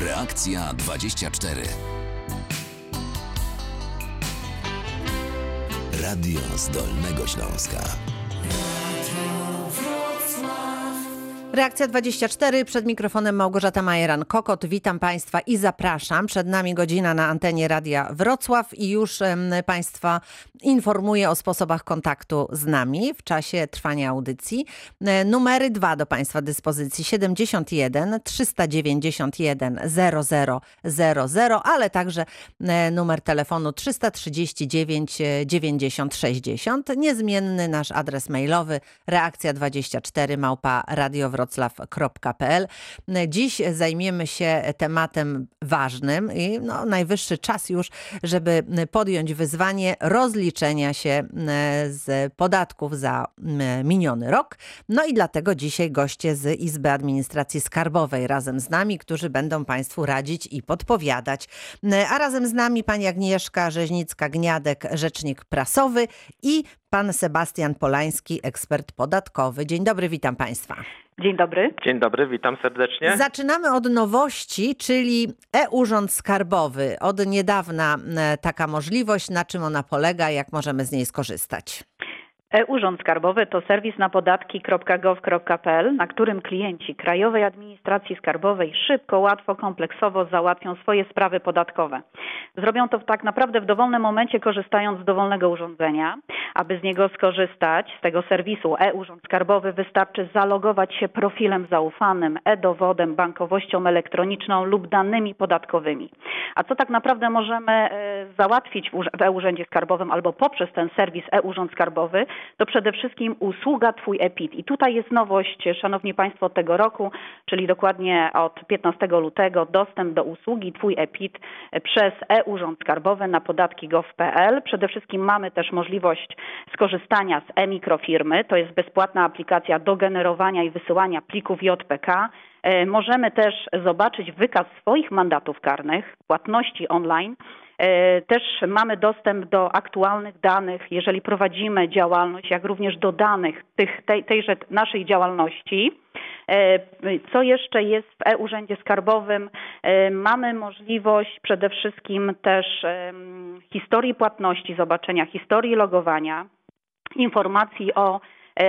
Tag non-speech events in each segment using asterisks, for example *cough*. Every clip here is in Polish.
Reakcja 24. Radio z Dolnego Śląska. Reakcja 24, przed mikrofonem Małgorzata Majeran-Kokot. Witam Państwa i zapraszam. Przed nami godzina na antenie Radia Wrocław i już Państwa informuję o sposobach kontaktu z nami w czasie trwania audycji. E, Numery dwa do Państwa dyspozycji 71 391 0000, ale także e, numer telefonu 339 e, 90 60. Niezmienny nasz adres mailowy reakcja 24 małpa radiowroclaw.pl. Dziś zajmiemy się tematem ważnym i no, najwyższy czas już, żeby podjąć wyzwanie rozliczenia się e, z podatków za miniony rok. No i dlatego dzisiaj goście z Izby Administracji Skarbowej razem z nami, którzy będą Państwu radzić i podpowiadać. E, A razem z nami pani Agnieszka Rzeźnicka-Gniadek, rzecznik prasowy i pan Sebastian Polański, ekspert podatkowy. Dzień dobry, witam Państwa. Dzień dobry. Dzień dobry, witam serdecznie. Zaczynamy od nowości, czyli e-Urząd Skarbowy. Od niedawna e, taka możliwość, na czym ona polega, jak możemy z niej skorzystać. E-Urząd Skarbowy to serwis na podatki.gov.pl, na którym klienci Krajowej Administracji Skarbowej szybko, łatwo, kompleksowo załatwią swoje sprawy podatkowe. Zrobią to tak naprawdę w dowolnym momencie, korzystając z dowolnego urządzenia. Aby z niego skorzystać, z tego serwisu e-Urząd Skarbowy, wystarczy zalogować się profilem zaufanym, e-dowodem, bankowością elektroniczną lub danymi podatkowymi. A co tak naprawdę możemy e, załatwić w urz- w e-Urzędzie Skarbowym albo poprzez ten serwis e-Urząd Skarbowy, to przede wszystkim usługa Twój EPIT. I tutaj jest nowość, Szanowni Państwo, od tego roku, czyli dokładnie od 15 lutego, dostęp do usługi Twój EPIT przez e-Urząd Skarbowy na podatki.gov.pl. Przede wszystkim mamy też możliwość skorzystania z e-mikrofirmy. To jest bezpłatna aplikacja do generowania i wysyłania plików JPK. E, Możemy też zobaczyć wykaz swoich mandatów karnych, płatności online. E, Też mamy dostęp do aktualnych danych, jeżeli prowadzimy działalność, jak również do danych tych, tej, tejże naszej działalności. E, Co jeszcze jest w e-Urzędzie Skarbowym? E, Mamy możliwość przede wszystkim też historii płatności, zobaczenia historii logowania, informacji o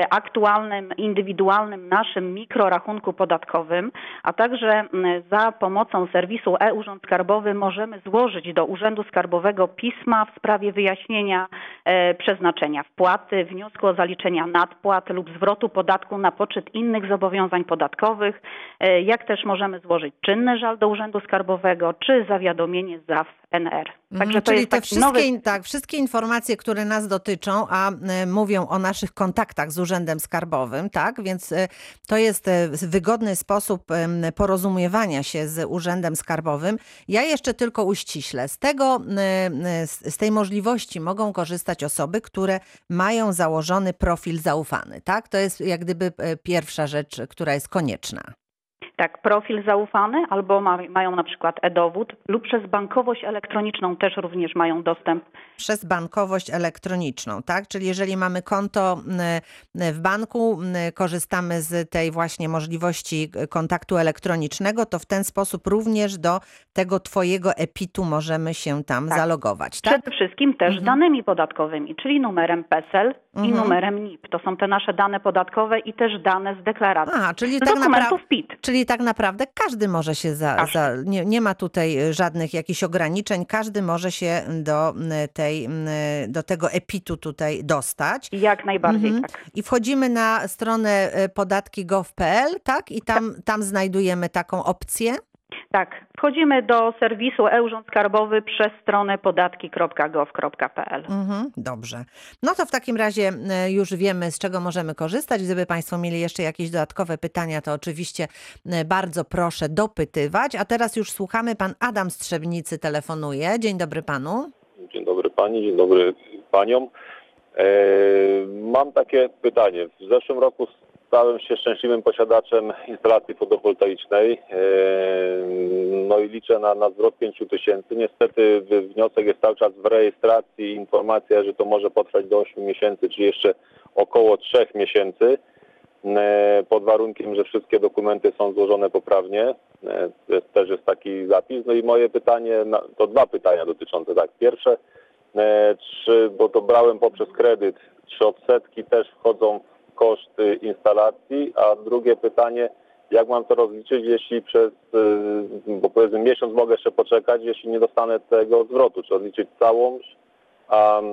aktualnym, indywidualnym naszym mikrorachunku podatkowym, a także za pomocą serwisu e-Urząd Skarbowy możemy złożyć do Urzędu Skarbowego pisma w sprawie wyjaśnienia e, przeznaczenia wpłaty, wniosku o zaliczenia nadpłat lub zwrotu podatku na poczet innych zobowiązań podatkowych, e, jak też możemy złożyć czynny żal do Urzędu Skarbowego czy zawiadomienie ZAW Mhm, Czyli te wszystkie, nowy tak, wszystkie informacje, które nas dotyczą, a e, mówią o naszych kontaktach z Urzędem Skarbowym, tak? Więc e, to jest e, wygodny sposób porozumiewania się z Urzędem Skarbowym. Ja jeszcze tylko uściślę. Z tego, z tej możliwości mogą korzystać osoby, które mają założony profil zaufany, tak? To jest jak gdyby pierwsza rzecz, która jest konieczna. Tak, profil zaufany albo ma, mają na przykład e-dowód lub przez bankowość elektroniczną też również mają dostęp. przez bankowość elektroniczną, tak? Czyli jeżeli mamy konto m, w banku, m, korzystamy z tej właśnie możliwości kontaktu elektronicznego, to w ten sposób również do tego twojego EPIT-u możemy się tam Tak. zalogować, tak? Przede wszystkim też Mhm. danymi podatkowymi, czyli numerem PESEL i Mhm. numerem NIP. To są te nasze dane podatkowe i też dane z deklaracji. Aha, czyli tak, napra- dokumentów PIT. czyli tak naprawdę każdy może się za, za nie, nie ma tutaj y, żadnych jakichś ograniczeń, każdy może się do tej, do tego EPIT-u tutaj dostać. Jak najbardziej Mhm. tak. I wchodzimy na stronę e, podatki.gov.pl, tak? I tam, tam znajdujemy taką opcję. Tak, wchodzimy do serwisu e-Urząd Skarbowy przez stronę podatki.gov.pl. Mhm, dobrze. No to w takim razie e, już wiemy, z czego możemy korzystać. Gdyby Państwo mieli jeszcze jakieś dodatkowe pytania, to oczywiście e, bardzo proszę dopytywać. A teraz już słuchamy. Pan Adam Strzebnicy telefonuje. Dzień dobry Panu. Dzień dobry pani, dzień dobry paniom. E, mam takie pytanie. W zeszłym roku stałem się szczęśliwym posiadaczem instalacji fotowoltaicznej. E, no i liczę na, na zwrot 5 tysięcy. Niestety wniosek jest cały czas w rejestracji. Informacja, że to może potrwać do 8 miesięcy, czy jeszcze około 3 miesięcy. e, pod warunkiem, że wszystkie dokumenty są złożone poprawnie. E, jest, też jest taki zapis. No i moje pytanie, to dwa pytania dotyczące, tak. Pierwsze, czy, bo to brałem poprzez kredyt, czy odsetki też wchodzą w koszty instalacji, a drugie pytanie, jak mam to rozliczyć, jeśli przez, e, bo powiedzmy miesiąc mogę jeszcze poczekać, jeśli nie dostanę tego zwrotu, czy odliczyć całość, a e,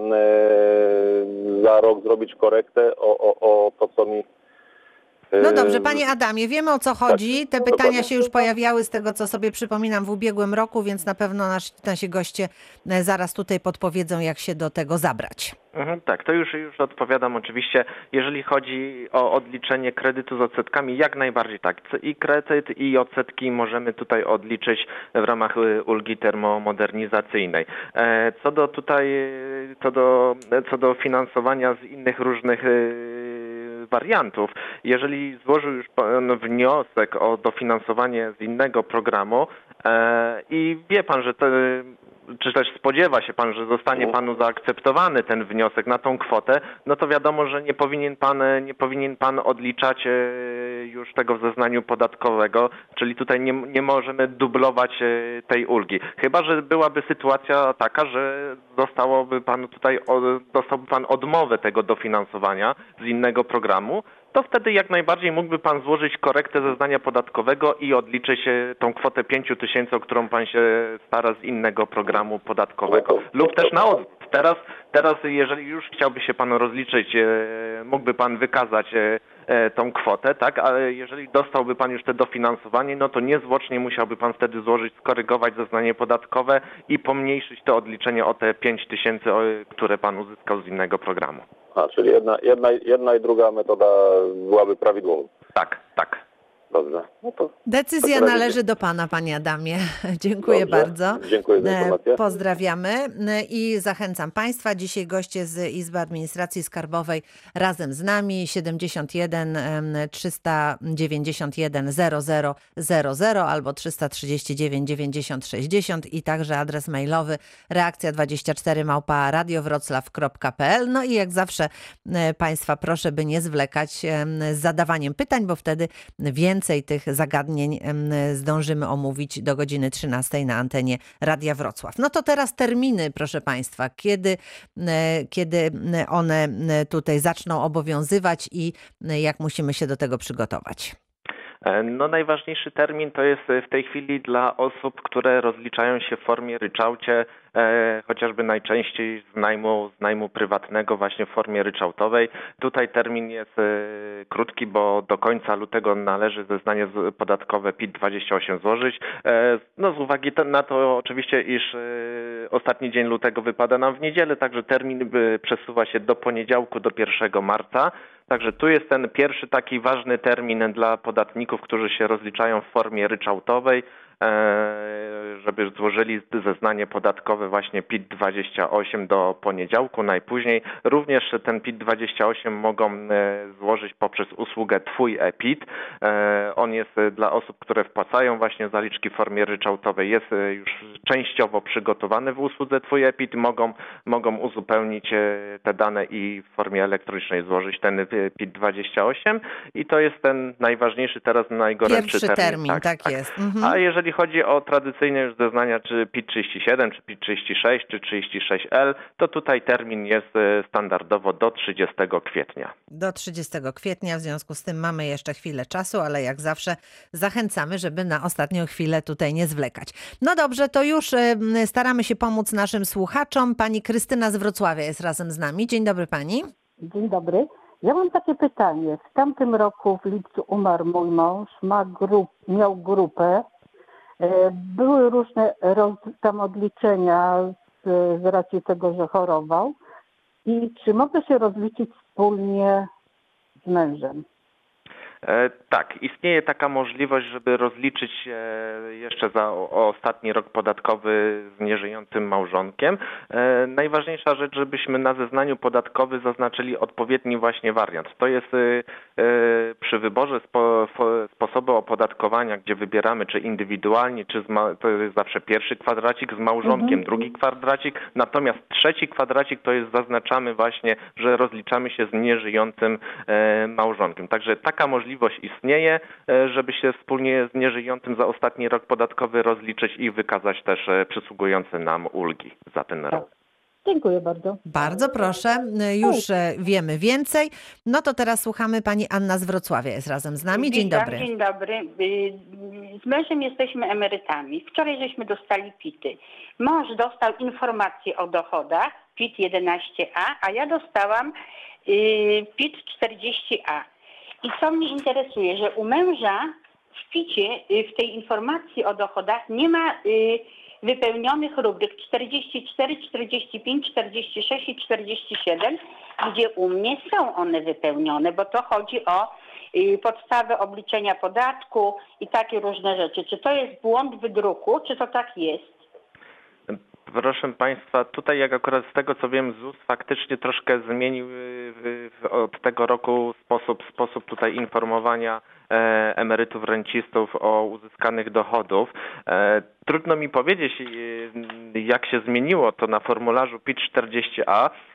za rok zrobić korektę o, o, o to, co mi. E, No dobrze, panie Adamie, wiemy o co chodzi. Te no pytania dokładnie. się już pojawiały z tego, co sobie przypominam w ubiegłym roku, więc na pewno nasi, nasi goście e, zaraz tutaj podpowiedzą, jak się do tego zabrać. Mhm, tak, to już, już odpowiadam oczywiście. Jeżeli chodzi o odliczenie kredytu z odsetkami, jak najbardziej tak. I kredyt, i odsetki możemy tutaj odliczyć w ramach y, ulgi termomodernizacyjnej. E, Co do tutaj, y, co do, co do finansowania z innych różnych y, wariantów, jeżeli złożył już pan wniosek o dofinansowanie z innego programu e, i wie pan, że te czy też spodziewa się pan, że zostanie panu zaakceptowany ten wniosek na tą kwotę, no to wiadomo, że nie powinien pan, nie powinien pan odliczać e, już tego w zeznaniu podatkowego, czyli tutaj nie, nie możemy dublować e, tej ulgi. Chyba, że byłaby sytuacja taka, że zostałoby panu tutaj, dostałby pan odmowę tego dofinansowania z innego programu, to wtedy jak najbardziej mógłby pan złożyć korektę zeznania podatkowego i odliczyć e, tą kwotę 5 tysięcy, o którą pan się stara z innego programu podatkowego. Lub też na odwrót. Teraz, teraz jeżeli już chciałby się pan rozliczyć, e, mógłby pan wykazać e, tą kwotę, tak, ale jeżeli dostałby pan już te dofinansowanie, no to niezwłocznie musiałby pan wtedy złożyć, skorygować zeznanie podatkowe i pomniejszyć to odliczenie o te 5 tysięcy, które pan uzyskał z innego programu. A, czyli jedna, jedna, jedna i druga metoda byłaby prawidłową. Tak, tak. Dobrze. No to Decyzja Dobrze. należy do pana, panie Adamie. *laughs* Dziękuję Dobrze. bardzo. Dziękuję za E, informację. Pozdrawiamy e, i zachęcam Państwa. Dzisiaj goście z Izby Administracji Skarbowej razem z nami 71 em, 391 0000 albo 339 90 60 i także adres mailowy reakcja 24 małpa radiowroclaw.pl. No i jak zawsze e, Państwa proszę, by nie zwlekać z zadawaniem pytań, bo wtedy więcej tych zagadnień zdążymy omówić do godziny 13 na antenie Radia Wrocław. No to teraz terminy, proszę Państwa, kiedy, kiedy one tutaj zaczną obowiązywać i jak musimy się do tego przygotować. E, No najważniejszy termin to jest w tej chwili dla osób, które rozliczają się w formie ryczałcie, chociażby najczęściej z najmu, z najmu prywatnego właśnie w formie ryczałtowej. Tutaj termin jest e, krótki, bo do końca lutego należy zeznanie podatkowe PIT-28 złożyć. E, No z uwagi na to oczywiście, iż e, ostatni dzień lutego wypada nam w niedzielę, także termin e, przesuwa się do poniedziałku, do 1 marca. Także tu jest ten pierwszy taki ważny termin dla podatników, którzy się rozliczają w formie ryczałtowej, e, żeby złożyli zeznanie podatkowe właśnie PIT-28 do poniedziałku najpóźniej. Również ten PIT-28 mogą e, złożyć poprzez usługę Twój e-PIT. E, On jest e, dla osób, które wpłacają właśnie zaliczki w formie ryczałtowej. Jest e, już częściowo przygotowany w usłudze Twój e-PIT. Mogą, mogą uzupełnić e, te dane i w formie elektronicznej złożyć ten e, PIT-28 i to jest ten najważniejszy teraz, najgorętszy Pierwszy termin, tak, jest. Mhm. A jeżeli chodzi o tradycyjne już zeznania, czy PIT-37, czy PIT-36, czy 36L, to tutaj termin jest e, standardowo do 30 kwietnia. Do 30 kwietnia, w związku z tym mamy jeszcze chwilę czasu, ale jak zawsze zachęcamy, żeby na ostatnią chwilę tutaj nie zwlekać. No dobrze, to już em, staramy się pomóc naszym słuchaczom. Pani Krystyna z Wrocławia jest razem z nami. Dzień dobry pani. Dzień dobry. Ja mam takie pytanie. W tamtym roku w lipcu umarł mój mąż, ma grup, miał grupę. E, Były różne roz, tam odliczenia z, z racji tego, że chorował. I czy mogę się rozliczyć wspólnie z mężem? Tak, istnieje taka możliwość, żeby rozliczyć się jeszcze za ostatni rok podatkowy z nieżyjącym małżonkiem. E, najważniejsza rzecz, żebyśmy na zeznaniu podatkowym zaznaczyli odpowiedni właśnie wariant. To jest e, e, przy wyborze spo, sposobu opodatkowania, gdzie wybieramy czy indywidualnie, czy z to jest zawsze pierwszy kwadracik z małżonkiem, drugi kwadracik, natomiast trzeci kwadracik to jest zaznaczamy właśnie, że rozliczamy się z nieżyjącym małżonkiem. Także taka możliwość istnieje, e, żeby się wspólnie z nieżyjącym za ostatni rok podatkowy rozliczyć i wykazać też e, przysługujące nam ulgi za ten rok. Dziękuję bardzo. Bardzo proszę, y, już e, wiemy więcej. No to teraz słuchamy pani Anna z Wrocławia jest razem z nami. Dzień Witam, dobry. Dzień dobry. Y, Z mężem jesteśmy emerytami. Wczoraj żeśmy dostali PIT-y. Mąż dostał informację o dochodach, PIT 11A, a ja dostałam y, PIT 40A. I co mnie interesuje, że u męża w PIT-cie, y, w tej informacji o dochodach nie ma y, wypełnionych rubryk 44, 45, 46 i 47, gdzie u mnie są one wypełnione, bo to chodzi o y, podstawę obliczenia podatku i takie różne rzeczy. Czy to jest błąd wydruku, czy to tak jest? Proszę Państwa, tutaj jak akurat z tego co wiem, ZUS faktycznie troszkę zmienił y, od tego roku sposób, sposób tutaj informowania e, emerytów, rencistów o uzyskanych dochodów. E, trudno mi powiedzieć, y, jak się zmieniło to na formularzu PIT-40A. e,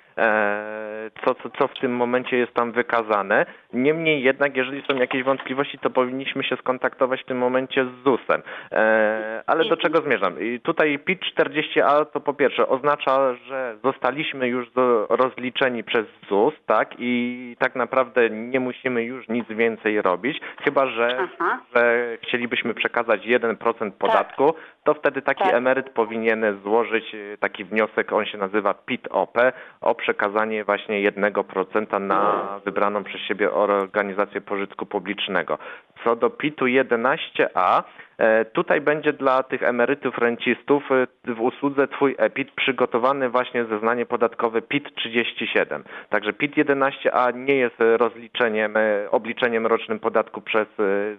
Co, co, co w tym momencie jest tam wykazane. Niemniej jednak, jeżeli są jakieś wątpliwości, to powinniśmy się skontaktować w tym momencie z ZUS-em. E, Ale do czego zmierzam? I tutaj PIT 40A to po pierwsze oznacza, że zostaliśmy już rozliczeni przez ZUS, tak? I tak naprawdę nie musimy już nic więcej robić, chyba że, że chcielibyśmy przekazać 1% podatku, to wtedy taki Tak. emeryt powinien złożyć e, taki wniosek, on się nazywa PIT-OP, o przekazanie właśnie 1% na wybraną przez siebie organizację pożytku publicznego. Co do PIT-u 11A, e, tutaj będzie dla tych emerytów, rencistów e, w usłudze Twój EPIT przygotowany właśnie zeznanie podatkowe PIT 37. Także PIT 11A nie jest rozliczeniem, e, obliczeniem rocznym podatku przez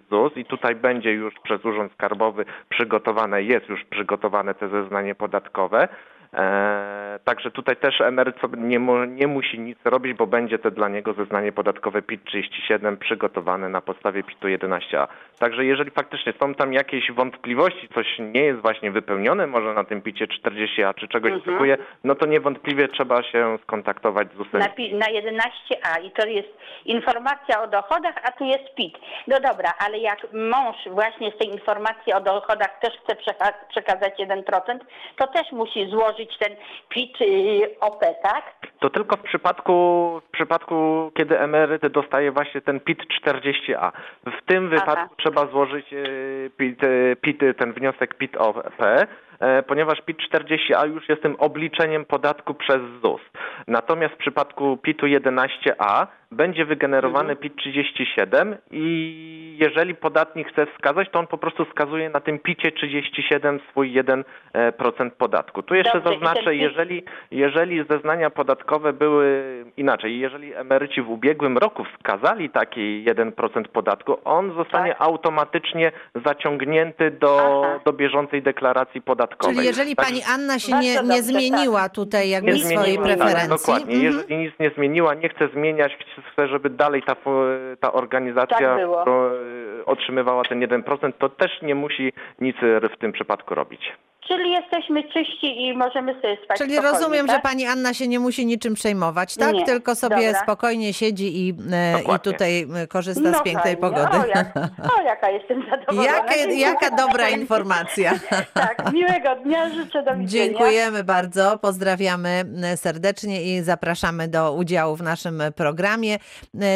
ZUS i tutaj będzie już przez Urząd Skarbowy przygotowane, jest już przygotowane te zeznanie podatkowe. E, także tutaj też emeryt sobie nie, nie musi nic robić, bo będzie to dla niego zeznanie podatkowe PIT 37 przygotowane na podstawie PIT-u 11a. Także jeżeli faktycznie są tam jakieś wątpliwości, coś nie jest właśnie wypełnione może na tym PIT-cie 40a, czy czegoś Mhm. brakuje, no to niewątpliwie trzeba się skontaktować z ZUS-em. Na, na 11A i to jest informacja o dochodach, a tu jest PIT. No dobra, ale jak mąż właśnie z tej informacji o dochodach też chce przeka- przekazać 1%, to też musi złożyć ten PIT y, OP, tak? To tylko w przypadku, w przypadku, kiedy emeryt dostaje właśnie ten PIT 40A. W tym wypadku trzeba złożyć e, PIT, e, PIT, ten wniosek PIT OP, e, ponieważ PIT 40A już jest tym obliczeniem podatku przez ZUS. Natomiast w przypadku PIT-u 11A będzie wygenerowany PIT 37 i jeżeli podatnik chce wskazać, to on po prostu wskazuje na tym PIT-cie 37 swój 1% podatku. Tu jeszcze Dobrze, zaznaczę, PIT jeżeli, jeżeli zeznania podatkowe były inaczej, jeżeli emeryci w ubiegłym roku wskazali taki 1% podatku, on zostanie Tak. automatycznie zaciągnięty do, Aha. do bieżącej deklaracji podatkowej. Czyli jeżeli pani Anna się nie, nie zmieniła tutaj jakby nie swojej tak, preferencji. dokładnie. Mhm. Jeżeli nic nie zmieniła, nie chce zmieniać, chce, żeby dalej ta, ta organizacja Tak pro- otrzymywała ten 1%, to też nie musi nic w tym przypadku robić. Czyli jesteśmy czyści i możemy sobie spać Czyli spokojnie, rozumiem, tak? że pani Anna się nie musi niczym przejmować, tak? Nie, Tylko sobie dobra. spokojnie siedzi i, e, i tutaj e, korzysta z pięknej fajnie. pogody. O, jak, o, jaka jestem *laughs* zadowolona. Jakie, jaka dobra informacja. *laughs* Tak, miłego dnia życzę, do widzenia. Dziękujemy bardzo, pozdrawiamy e, serdecznie i zapraszamy do udziału w naszym programie.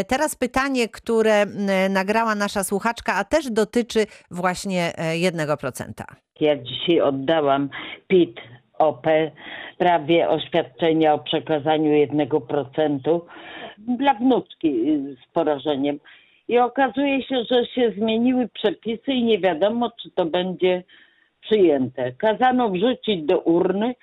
Teraz pytanie, które nagrała nasza słuchaczka, a też dotyczy właśnie e, 1%. Ja dzisiaj oddałam PIT OP prawie oświadczenia o przekazaniu 1% dla wnutki y, z porażeniem. I okazuje się, że się zmieniły przepisy i nie wiadomo, czy to będzie przyjęte. Kazano wrzucić do urny,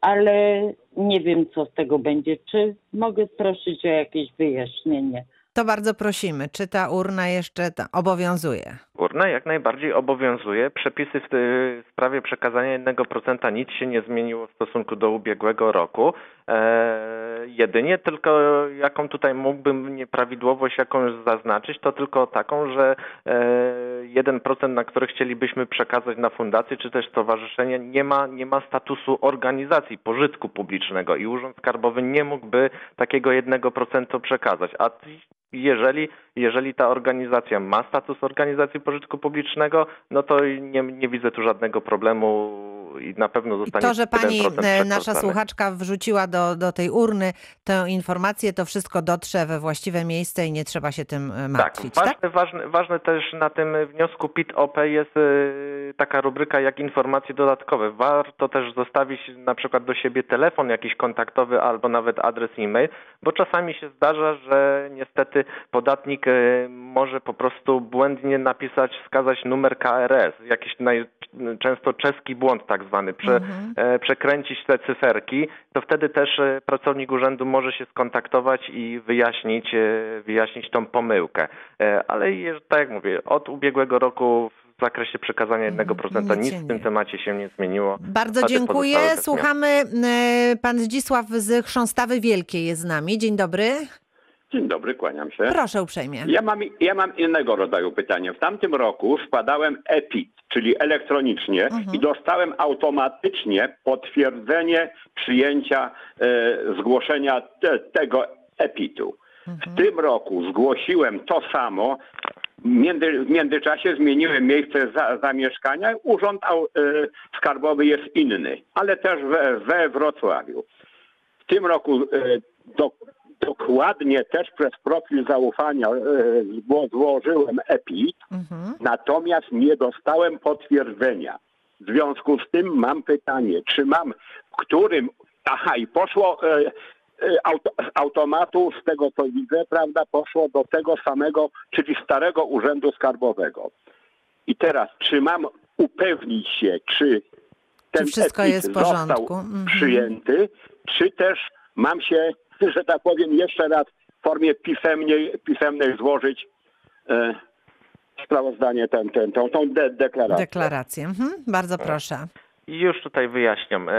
ale nie wiem, co z tego będzie. Czy mogę prosić o jakieś wyjaśnienie? To bardzo prosimy, czy ta urna jeszcze ta obowiązuje? Urna jak najbardziej obowiązuje. Przepisy w tej sprawie przekazania 1% nic się nie zmieniło w stosunku do ubiegłego roku. E, jedynie tylko jaką tutaj mógłbym nieprawidłowość jakąś zaznaczyć, to tylko taką, że e, 1% na który chcielibyśmy przekazać na fundację czy też stowarzyszenie nie ma, nie ma statusu organizacji pożytku publicznego i Urząd Skarbowy nie mógłby takiego 1% przekazać. A jeżeli, jeżeli ta organizacja ma status organizacji pożytku publicznego, no to nie, nie widzę tu żadnego problemu i na pewno I zostanie to, że pani 1% e, nasza słuchaczka wrzuciła do, do tej urny tę informację, to wszystko dotrze we właściwe miejsce i nie trzeba się tym e, martwić, tak, tak? ważne, ważne, ważne też na tym wniosku PIT-OP jest y, taka rubryka jak informacje dodatkowe. Warto też zostawić na przykład do siebie telefon jakiś kontaktowy albo nawet adres e-mail, bo czasami się zdarza, że niestety podatnik może po prostu błędnie napisać, wskazać numer KRS, jakiś naj, często czeski błąd tak zwany, prze, Mhm. e, przekręcić te cyferki, to wtedy też e, pracownik urzędu może się skontaktować i wyjaśnić, e, wyjaśnić tą pomyłkę. Ale tak jak mówię, od ubiegłego roku w zakresie przekazania 1% Mhm. Nic nic w tym temacie się nie zmieniło. Bardzo dziękuję. Słuchamy. Pan Zdzisław z Chrząstawy Wielkiej jest z nami. Dzień dobry. Dzień dobry, kłaniam się. Proszę uprzejmie. Ja mam, ja mam innego rodzaju pytanie. W tamtym roku składałem EPIT, czyli elektronicznie i dostałem automatycznie potwierdzenie przyjęcia e, zgłoszenia te, tego EPIT-u. W tym roku zgłosiłem to samo. W między, w międzyczasie zmieniłem miejsce za, zamieszkania. Urząd e, Skarbowy jest inny, ale też we, we Wrocławiu. W tym roku e, do, dokładnie też przez profil zaufania e, zło- złożyłem EPIT, Mhm. natomiast nie dostałem potwierdzenia. W związku z tym mam pytanie, czy mam, w którym, aha i poszło e, e, auto, z automatu, z tego co widzę, prawda, poszło do tego samego, czyli starego urzędu skarbowego. I teraz, czy mam upewnić się, czy ten wszystko EPIT jest w został porządku? Mhm. przyjęty, czy też mam się, *laughs* że tak powiem, jeszcze raz w formie pisemnej, pisemnej złożyć e, sprawozdanie, ten, ten, tą, tą de- deklarację. Deklarację. Mhm. Bardzo proszę. I już tutaj wyjaśniam. E,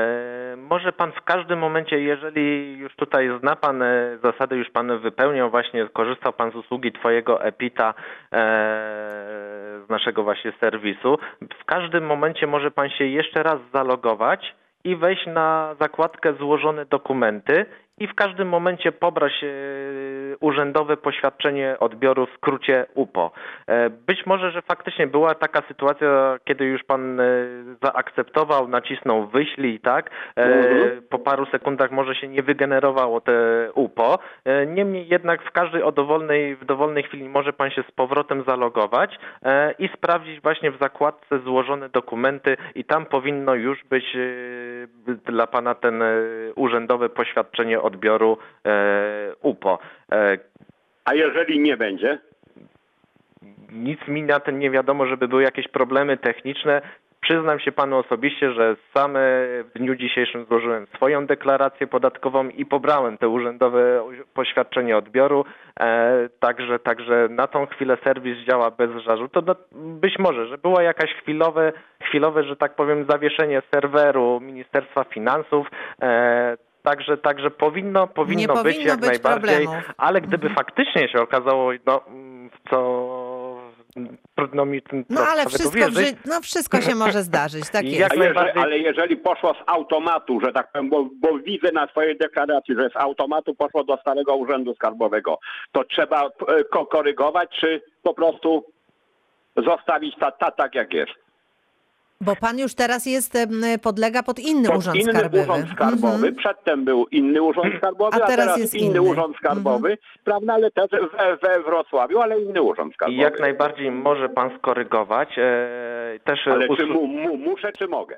może pan w każdym momencie, jeżeli już tutaj zna pan e, zasady, już pan wypełniał właśnie, korzystał pan z usługi twojego EPITA e, z naszego właśnie serwisu, w każdym momencie może pan się jeszcze raz zalogować i wejść na zakładkę złożone dokumenty i w każdym momencie pobrać e, urzędowe poświadczenie odbioru w skrócie UPO. E, Być może, że faktycznie była taka sytuacja, kiedy już pan e, zaakceptował, nacisnął wyślij, tak? Mhm. Po paru sekundach może się nie wygenerowało te UPO. Niemniej jednak w każdej o dowolnej, w dowolnej chwili może pan się z powrotem zalogować i sprawdzić właśnie w zakładce złożone dokumenty i tam powinno już być dla pana ten urzędowe poświadczenie odbioru e, UPO. E, A jeżeli nie będzie? nic mi na tym nie wiadomo, żeby były jakieś problemy techniczne. Przyznam się panu osobiście, że sam w dniu dzisiejszym złożyłem swoją deklarację podatkową i pobrałem te urzędowe poświadczenie odbioru. E, także, także na tą chwilę serwis działa bez żarzu. To no, być może, że było jakaś chwilowe, chwilowe, że tak powiem, zawieszenie serweru Ministerstwa Finansów. E, Także, także powinno, powinno, Nie być powinno jak być najbardziej, problemów. ale gdyby faktycznie się okazało, no, w co trudno mi tym No ale wszystko, wierzyć. no, wszystko się może *laughs* zdarzyć. Tak jest. jak jeżeli, ale jeżeli poszło z automatu, że tak powiem, bo, bo widzę na swojej deklaracji, że z automatu poszło do starego urzędu skarbowego, to trzeba e, ko- korygować, czy po prostu zostawić ta, ta, tak jak jest? Bo pan już teraz jest, podlega pod inny Pod urząd inny skarbowy. urząd skarbowy, Mhm. przedtem był inny urząd skarbowy, A a teraz teraz, jest inny, inny. Urząd skarbowy, prawda, ale też we, we Wrocławiu, ale inny urząd I skarbowy. jak najbardziej może pan skorygować. E, też Ale czy mu, mu, muszę, czy mogę?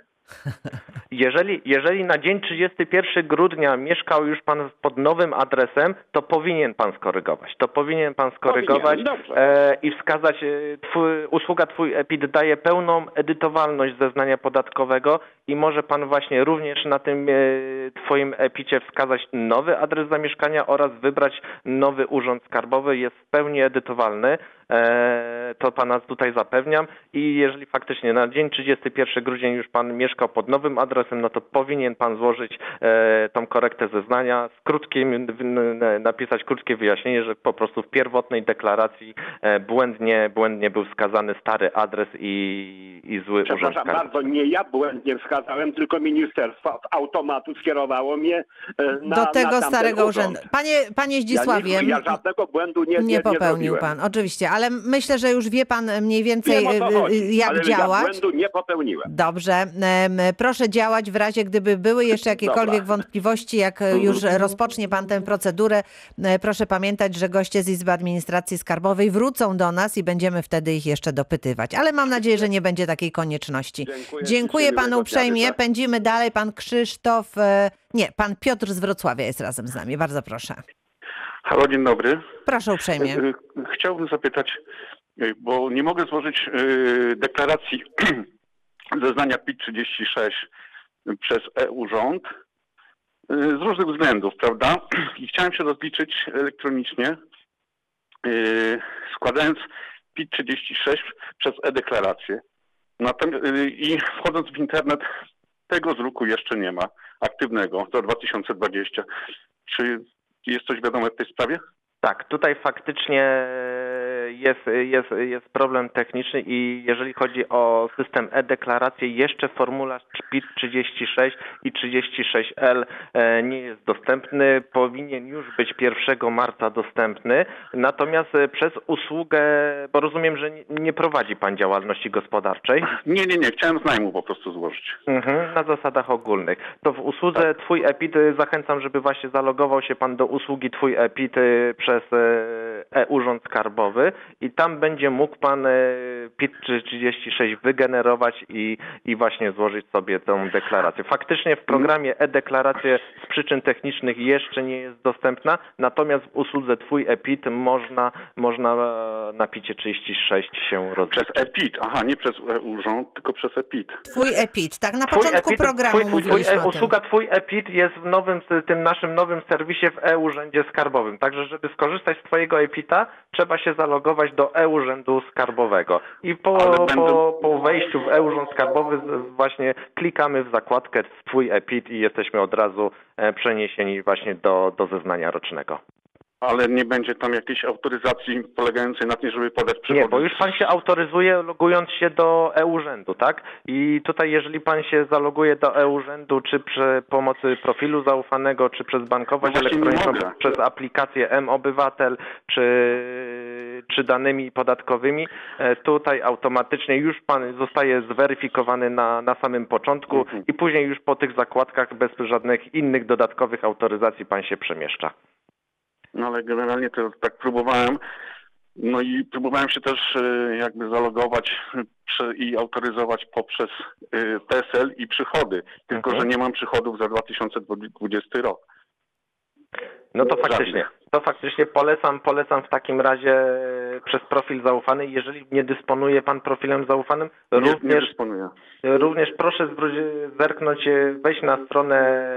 Jeżeli, jeżeli na dzień 31 grudnia mieszkał już pan pod nowym adresem, to powinien pan skorygować. To powinien pan skorygować Powinien, e, i wskazać, e, twój, usługa Twój EPIT daje pełną edytowalność zeznania podatkowego i może pan właśnie również na tym e, Twoim EPITie wskazać nowy adres zamieszkania oraz wybrać nowy urząd skarbowy. Jest w pełni edytowalny. E, to pana tutaj zapewniam i jeżeli faktycznie na dzień 31 grudzień już pan mieszkał pod nowym adresem, no to powinien pan złożyć e, tą korektę zeznania z krótkim, napisać krótkie wyjaśnienie, że po prostu w pierwotnej deklaracji e, błędnie, błędnie był wskazany stary adres i, i zły urząd Przepraszam skarbowy. bardzo, nie ja błędnie wskazałem, tylko ministerstwo z automatu skierowało mnie na Do tego na starego urząd. urzędu. Panie, panie Ja, Zdzisławie, nie, ja żadnego błędu nie, nie, nie popełnił zrobiłem. pan, oczywiście, ale myślę, że już wie pan mniej więcej Wiem, o co y, y, chodzi, jak ale działać. Ja błędu nie popełniłem. Dobrze. Em, Proszę działać w razie, gdyby były jeszcze jakiekolwiek Dobra. wątpliwości, jak e, już *laughs* rozpocznie Pan tę procedurę. e, Proszę pamiętać, że goście z Izby Administracji Skarbowej wrócą do nas i będziemy wtedy ich jeszcze dopytywać. Ale mam nadzieję, że nie będzie takiej konieczności. Dziękuję, Dziękuję Panu miłego uprzejmie. dnia. Pędzimy dalej. Pan Krzysztof, e, nie, Pan Piotr z Wrocławia jest razem z nami. Bardzo proszę. Halo, dzień dobry. Proszę uprzejmie. Y, Chciałbym zapytać, y, bo nie mogę złożyć deklaracji *clears throat* zeznania PIT-36 przez e-urząd z różnych względów, prawda? *clears throat* I chciałem się rozliczyć elektronicznie, składając PIT-36 przez e-deklarację. I wchodząc w internet, tego druku jeszcze nie ma aktywnego za 2020. Czy jest coś wiadome w tej sprawie? Tak, tutaj faktycznie jest, jest, jest problem techniczny i jeżeli chodzi o system e-deklaracji, jeszcze formularz PIT 36 i 36L e, nie jest dostępny. Powinien już być 1 marca dostępny. Natomiast e, przez usługę, bo rozumiem, że nie- prowadzi Pan działalności gospodarczej. Nie, nie, nie. Chciałem z najmu po prostu złożyć. Mhm, na zasadach ogólnych. To w usłudze Twój EPIT y, zachęcam, żeby właśnie zalogował się Pan do usługi Twój EPIT przez e, e-urząd skarbowy i tam będzie mógł Pan e, PIT 36 wygenerować i, i właśnie złożyć sobie tą deklarację. Faktycznie w programie e-deklaracje z przyczyn technicznych jeszcze nie jest dostępna, natomiast w usłudze Twój EPIT można, można e, na PIT 36 się rozliczyć. Przez EPIT. Aha, nie przez e-urząd, tylko przez EPIT. Twój EPIT, tak? Na Twój początku programu twój, twój, tym. Usługa Twój EPIT jest w nowym, tym naszym nowym serwisie w e-urzędzie skarbowym. Także, żeby skorzystać z Twojego EPITA, trzeba się zalogować do e-urzędu skarbowego. I po, po, po wejściu w e-urząd skarbowy właśnie klikamy w zakładkę Twój EPIT i jesteśmy od razu e, przeniesieni właśnie do, do zeznania rocznego. Ale nie będzie tam jakiejś autoryzacji polegającej na tym, żeby podać przychody. Nie, bo już pan się autoryzuje logując się do e-urzędu, tak? I tutaj jeżeli pan się zaloguje do e-urzędu, czy przy pomocy profilu zaufanego, czy przez bankowość No elektroniczną, przez aplikację M-Obywatel, czy, czy danymi podatkowymi, e, tutaj automatycznie już pan zostaje zweryfikowany na, na samym początku Mhm. i później już po tych zakładkach bez żadnych innych dodatkowych autoryzacji pan się przemieszcza. No ale generalnie to tak próbowałem. No i próbowałem się też e, jakby zalogować i autoryzować poprzez e, PESEL i przychody. Tylko, Mhm. że nie mam przychodów za 2020 rok. No to faktycznie. To faktycznie polecam, polecam w takim razie przez profil zaufany. Jeżeli nie dysponuje pan profilem zaufanym, Nie, nie również, dysponuję. również proszę zerknąć, e, wejść na stronę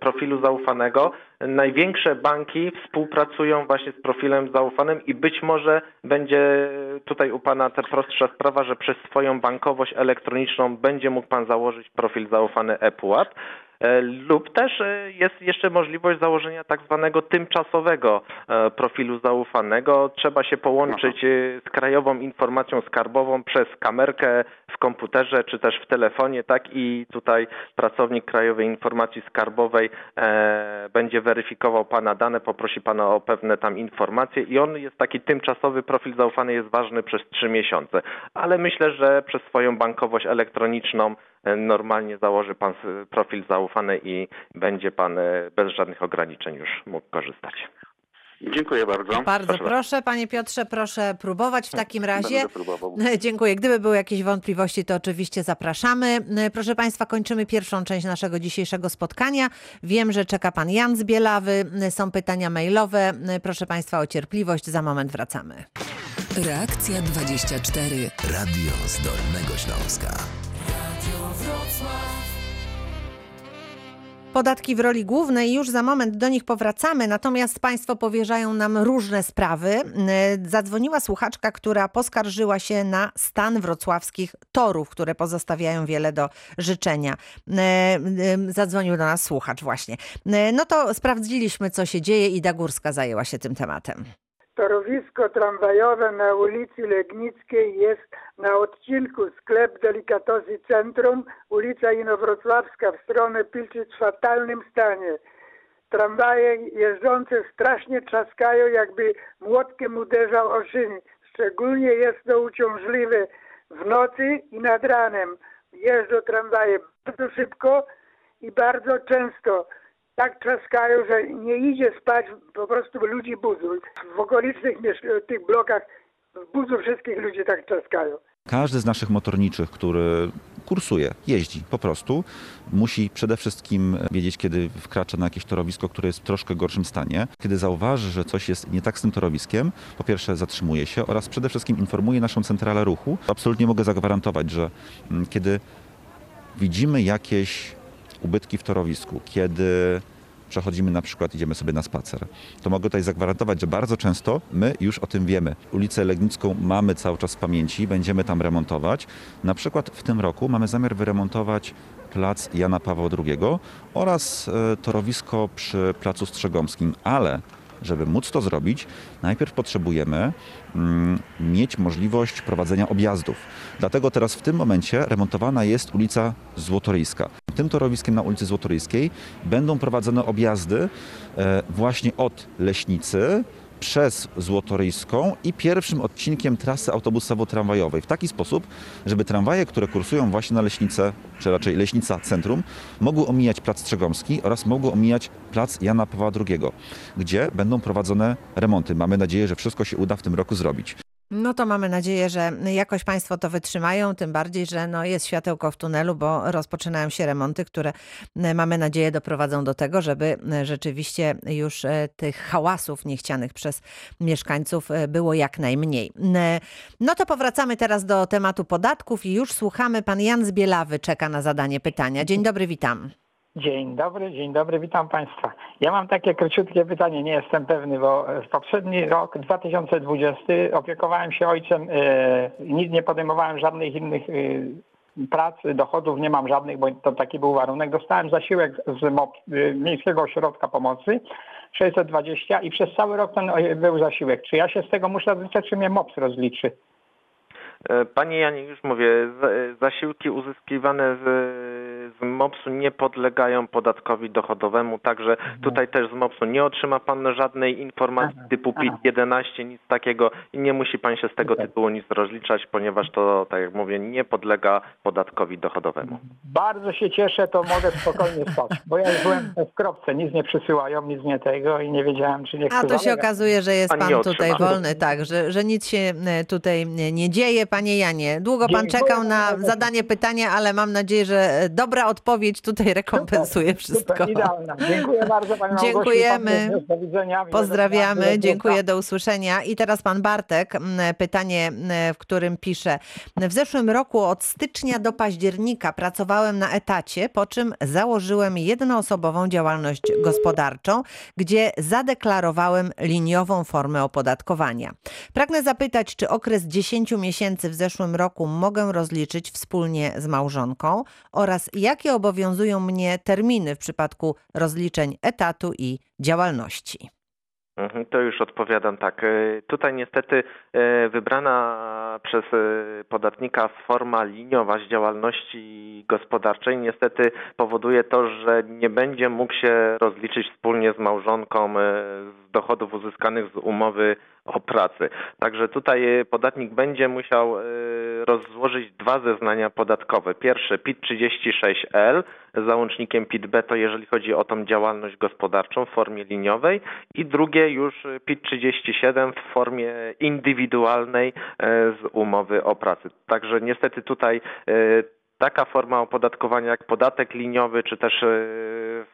profilu zaufanego. Największe banki współpracują właśnie z profilem zaufanym i być może będzie tutaj u pana ta prostsza sprawa, że przez swoją bankowość elektroniczną będzie mógł pan założyć profil zaufany ePUAP. E, Lub też e, jest jeszcze możliwość założenia tak zwanego tymczasowego e, profilu zaufanego. Trzeba się połączyć z Krajową Informacją Skarbową przez kamerkę w komputerze czy też w telefonie, tak i tutaj pracownik Krajowej Informacji Skarbowej będzie weryfikował pana dane, poprosi pana o pewne tam informacje i on jest taki tymczasowy profil zaufany jest ważny przez trzy miesiące. Ale myślę, że przez swoją bankowość elektroniczną normalnie założy pan profil zaufany i będzie pan e, bez żadnych ograniczeń już mógł korzystać. Dziękuję bardzo. Bardzo proszę, panie Piotrze, proszę próbować w takim razie. *laughs* Dziękuję. Gdyby były jakieś wątpliwości, to oczywiście zapraszamy. Proszę Państwa, kończymy pierwszą część naszego dzisiejszego spotkania. Wiem, że czeka Pan Jan z Bielawy. Są pytania mailowe. Proszę Państwa o cierpliwość. Za moment wracamy. Reakcja 24. Radio z Dolnego Śląska. Podatki w roli głównej, już za moment do nich powracamy, natomiast Państwo powierzają nam różne sprawy. E, Zadzwoniła słuchaczka, która poskarżyła się na stan wrocławskich torów, które pozostawiają wiele do życzenia. E, e, Zadzwonił do nas słuchacz właśnie. No to sprawdziliśmy, co się dzieje. Ida Górska zajęła się tym tematem. Torowisko tramwajowe na ulicy Legnickiej jest na odcinku sklep Delikatosy Centrum, ulica Inowrocławska w stronę Pilczyc w fatalnym stanie. Tramwaje jeżdżące strasznie trzaskają, jakby młotkiem uderzał o szyny. Szczególnie jest to uciążliwe w nocy i nad ranem. Jeżdżą tramwaje bardzo szybko i bardzo często tak trzaskają, że nie idzie spać, po prostu ludzi budzą. W okolicznych tych blokach budzą wszystkich ludzi tak trzaskają. Każdy z naszych motorniczych, który kursuje, jeździ po prostu, musi przede wszystkim wiedzieć, kiedy wkracza na jakieś torowisko, które jest w troszkę gorszym stanie. Kiedy zauważy, że coś jest nie tak z tym torowiskiem, po pierwsze zatrzymuje się oraz przede wszystkim informuje naszą centralę ruchu. Absolutnie mogę zagwarantować, że mm, kiedy widzimy jakieś ubytki w torowisku, kiedy przechodzimy na przykład, idziemy sobie na spacer, to mogę tutaj zagwarantować, że bardzo często my już o tym wiemy. Ulicę Legnicką mamy cały czas w pamięci, będziemy tam remontować. Na przykład w tym roku mamy zamiar wyremontować plac Jana Pawła II oraz e, torowisko przy placu Strzegomskim, ale żeby móc to zrobić, najpierw potrzebujemy mm, mieć możliwość prowadzenia objazdów. Dlatego teraz w tym momencie remontowana jest ulica Złotoryjska. Tym torowiskiem na ulicy Złotoryjskiej będą prowadzone objazdy e, właśnie od Leśnicy przez Złotoryjską i pierwszym odcinkiem trasy autobusowo-tramwajowej w taki sposób, żeby tramwaje, które kursują właśnie na Leśnicę, czy raczej Leśnica Centrum, mogły omijać Plac Strzegomski oraz mogły omijać Plac Jana Pawła II, gdzie będą prowadzone remonty. Mamy nadzieję, że wszystko się uda w tym roku zrobić. No to mamy nadzieję, że jakoś Państwo to wytrzymają, tym bardziej, że no jest światełko w tunelu, bo rozpoczynają się remonty, które e, mamy nadzieję doprowadzą do tego, żeby e, rzeczywiście już e, tych hałasów niechcianych przez mieszkańców było jak najmniej. No to powracamy teraz do tematu podatków i już słuchamy. Pan Jan z Bielawy czeka na zadanie pytania. Dzień dobry, witam. Dzień dobry, dzień dobry, witam Państwa. Ja mam takie króciutkie pytanie, nie jestem pewny, bo e, w poprzedni rok, 2020, opiekowałem się ojcem, e, nic nie podejmowałem żadnych innych e, prac, dochodów nie mam żadnych, bo to taki był warunek. Dostałem zasiłek z MOP, Miejskiego Ośrodka Pomocy 620 i przez cały rok ten był zasiłek. Czy ja się z tego muszę rozliczać, czy mnie MOPS rozliczy? E, Panie Janie, już mówię, za- zasiłki uzyskiwane z, z MOPS-u nie podlegają podatkowi dochodowemu, także tutaj też z MOPS-u nie otrzyma Pan żadnej informacji typu PIT-11, nic takiego i nie musi Pan się z tego tytułu nic rozliczać, ponieważ to, tak jak mówię, nie podlega podatkowi dochodowemu. Bardzo się cieszę, to mogę spokojnie spać, bo ja już byłem w kropce, nic nie przysyłają, nic nie tego i nie wiedziałem, czy nie A chcę to się okazuje, że jest Pan pan tutaj wolny, tak, że, że nic się e, tutaj nie- nie dzieje. Panie Janie, długo pan Dziękuję czekał na zadanie pytania, ale mam nadzieję, że e, dobra odpowiedź tutaj rekompensuje wszystko. Super, idealna. Dziękuję bardzo Pani Małgosiu. Dziękujemy. Widzenia. Pozdrawiamy, dziękuję, do usłyszenia. I teraz pan Bartek, pytanie, w którym pisze. W zeszłym roku od stycznia do października pracowałem na etacie, po czym założyłem jednoosobową działalność gospodarczą, gdzie zadeklarowałem liniową formę opodatkowania. Pragnę zapytać, czy okres 10 miesięcy w zeszłym roku mogę rozliczyć wspólnie z małżonką oraz jakie obowiązują mnie terminy w przypadku rozliczeń etatu i działalności. Mhm, To już odpowiadam tak. E, Tutaj niestety e, wybrana przez e, podatnika forma liniowa z działalności gospodarczej niestety powoduje to, że nie będzie mógł się rozliczyć wspólnie z małżonką z dochodów uzyskanych z umowy o pracy. Także tutaj podatnik będzie musiał rozłożyć dwa zeznania podatkowe. Pierwsze PIT 36L z załącznikiem PIT-B to jeżeli chodzi o tą działalność gospodarczą w formie liniowej i drugie już PIT 37 w formie indywidualnej z umowy o pracy. Także niestety tutaj taka forma opodatkowania jak podatek liniowy, czy też e,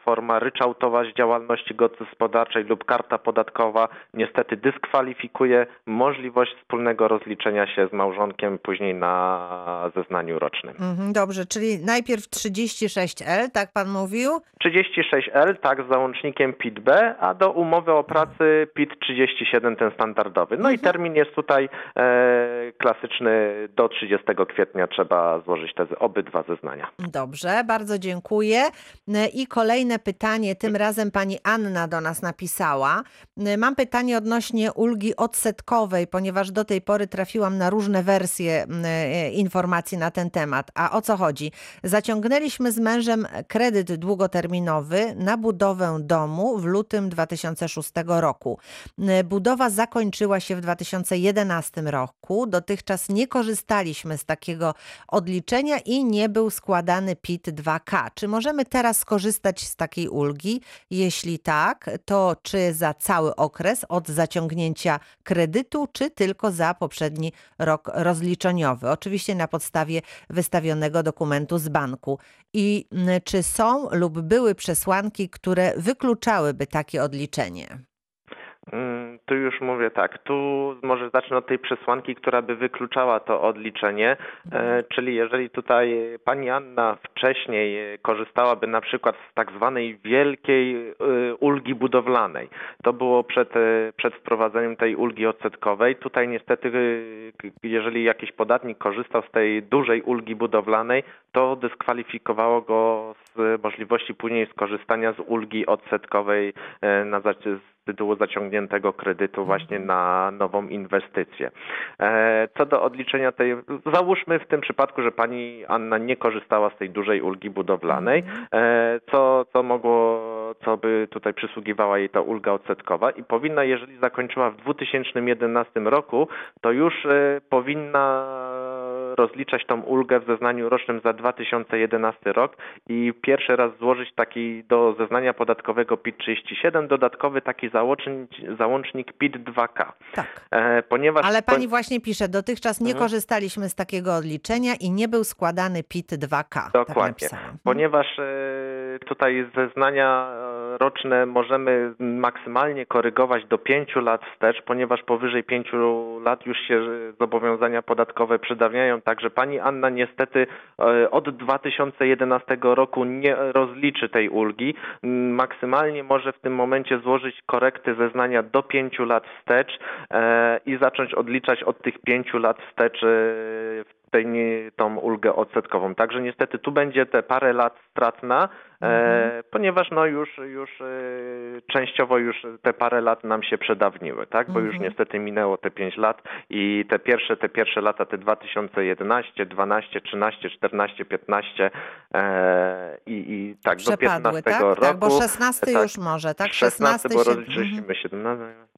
forma ryczałtowa z działalności gospodarczej lub karta podatkowa niestety dyskwalifikuje możliwość wspólnego rozliczenia się z małżonkiem później na zeznaniu rocznym. Mhm, dobrze, czyli najpierw 36L, tak pan mówił? 36L, tak, z załącznikiem PIT-B, a do umowy o pracy PIT 37, ten standardowy. No mhm. i termin jest tutaj e, klasyczny, do 30 kwietnia trzeba złożyć te obydwa zeznania. Dobrze, bardzo dziękuję. I kolejne pytanie, tym razem pani Anna do nas napisała. Mam pytanie odnośnie ulgi odsetkowej, ponieważ do tej pory trafiłam na różne wersje e, informacji na ten temat. A o co chodzi? Zaciągnęliśmy z mężem kredyt długoterminowy na budowę domu w lutym 2006 roku. Budowa zakończyła się w 2011 roku. Dotychczas nie korzystaliśmy z takiego odliczenia i nie był składany PIT 2K. Czy możemy teraz skorzystać z takiej ulgi? Jeśli tak, to czy za cały okres od zaciągnięcia kredytu, czy tylko za poprzedni rok rozliczeniowy? Oczywiście na podstawie wystawionego dokumentu z banku. I czy są lub były przesłanki, które wykluczałyby takie odliczenie? Mm, tu już mówię tak, tu może zacznę od tej przesłanki, która by wykluczała to odliczenie, e, mhm. czyli jeżeli tutaj pani Anna wcześniej korzystałaby na przykład z tak zwanej wielkiej e, ulgi budowlanej, to było przed, e, przed wprowadzeniem tej ulgi odsetkowej, tutaj niestety jeżeli jakiś podatnik korzystał z tej dużej ulgi budowlanej, to dyskwalifikowało go z możliwości później skorzystania z ulgi odsetkowej na z tytułu zaciągniętego kredytu mhm. właśnie na nową inwestycję. E, co do odliczenia tej, załóżmy w tym przypadku, że pani Anna nie korzystała z tej dużej ulgi budowlanej, mhm. e, co, co mogło, co by tutaj przysługiwała jej ta ulga odsetkowa i powinna, jeżeli zakończyła w 2011 roku, to już e, powinna rozliczać tą ulgę w zeznaniu rocznym za 2011 rok i pierwszy raz złożyć taki do zeznania podatkowego PIT-37 dodatkowy taki załącznik, załącznik PIT-2K. Tak. E, ponieważ... Ale pani właśnie pisze, dotychczas nie mhm. korzystaliśmy z takiego odliczenia i nie był składany PIT-2K. Tak Dokładnie. Tak ponieważ e, tutaj zeznania e, roczne możemy maksymalnie korygować do 5 lat wstecz, ponieważ powyżej 5 lat już się zobowiązania podatkowe przedawniają Także pani Anna niestety e, od 2011 roku nie rozliczy tej ulgi. Maksymalnie może w tym momencie złożyć korekty zeznania do 5 lat wstecz e, i zacząć odliczać od tych 5 lat wstecz tej, tą ulgę odsetkową. Także niestety tu będzie te parę lat stratna, e, mhm. ponieważ no już, już e, częściowo już te parę lat nam się przedawniły, tak? Bo już mhm. niestety minęło te 5 lat i te pierwsze, te pierwsze lata, te 2011, 12, 13, 14, 15 e, i, i tak Przepadły, do 15 tak? roku. Tak, bo 16 tak, już może, tak? 16, 16 bo się... rozliczyliśmy mhm. 17.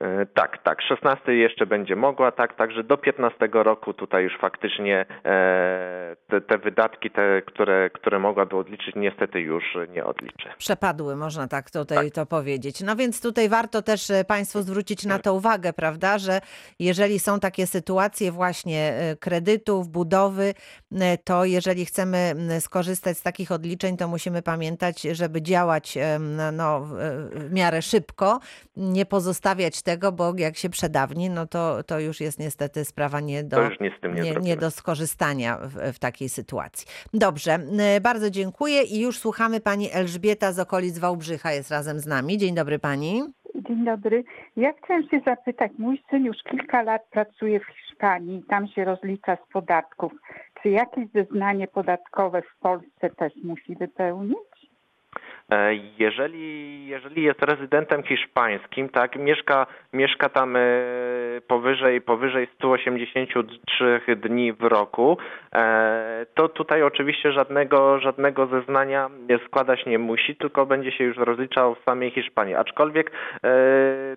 E, tak, tak. 16 jeszcze będzie mogła, tak, także do 15 roku tutaj już faktycznie e, te, te, wydatki, te, które, które mogłaby odliczyć, niestety już nie odliczy. Przepadły, można tak tutaj tak. to powiedzieć. No więc tutaj warto też e, Państwu zwrócić na to uwagę, prawda, że jeżeli są takie sytuacje właśnie kredytów, budowy, to jeżeli chcemy skorzystać z takich odliczeń, to musimy pamiętać, żeby działać no, w miarę szybko, nie pozostawiać tego, bo jak się przedawni, no to, to już jest niestety sprawa nie do, nie, nie, nie, do skorzystania w, w takiej sytuacji. Dobrze, y, bardzo dziękuję i już słuchamy pani Elżbieta z okolic Wałbrzycha jest razem z nami. Dzień dobry pani. Dzień dobry. Ja chciałem się zapytać, mój syn już kilka lat pracuje w Hiszpanii, tam się rozlicza z podatków. Czy jakieś zeznanie podatkowe w Polsce też musi wypełnić? E, jeżeli, jeżeli jest rezydentem hiszpańskim, tak, mieszka, mieszka tam e, powyżej, powyżej 183 dni w roku, e, to tutaj oczywiście żadnego, żadnego zeznania składać nie musi, tylko będzie się już rozliczał w samej Hiszpanii. Aczkolwiek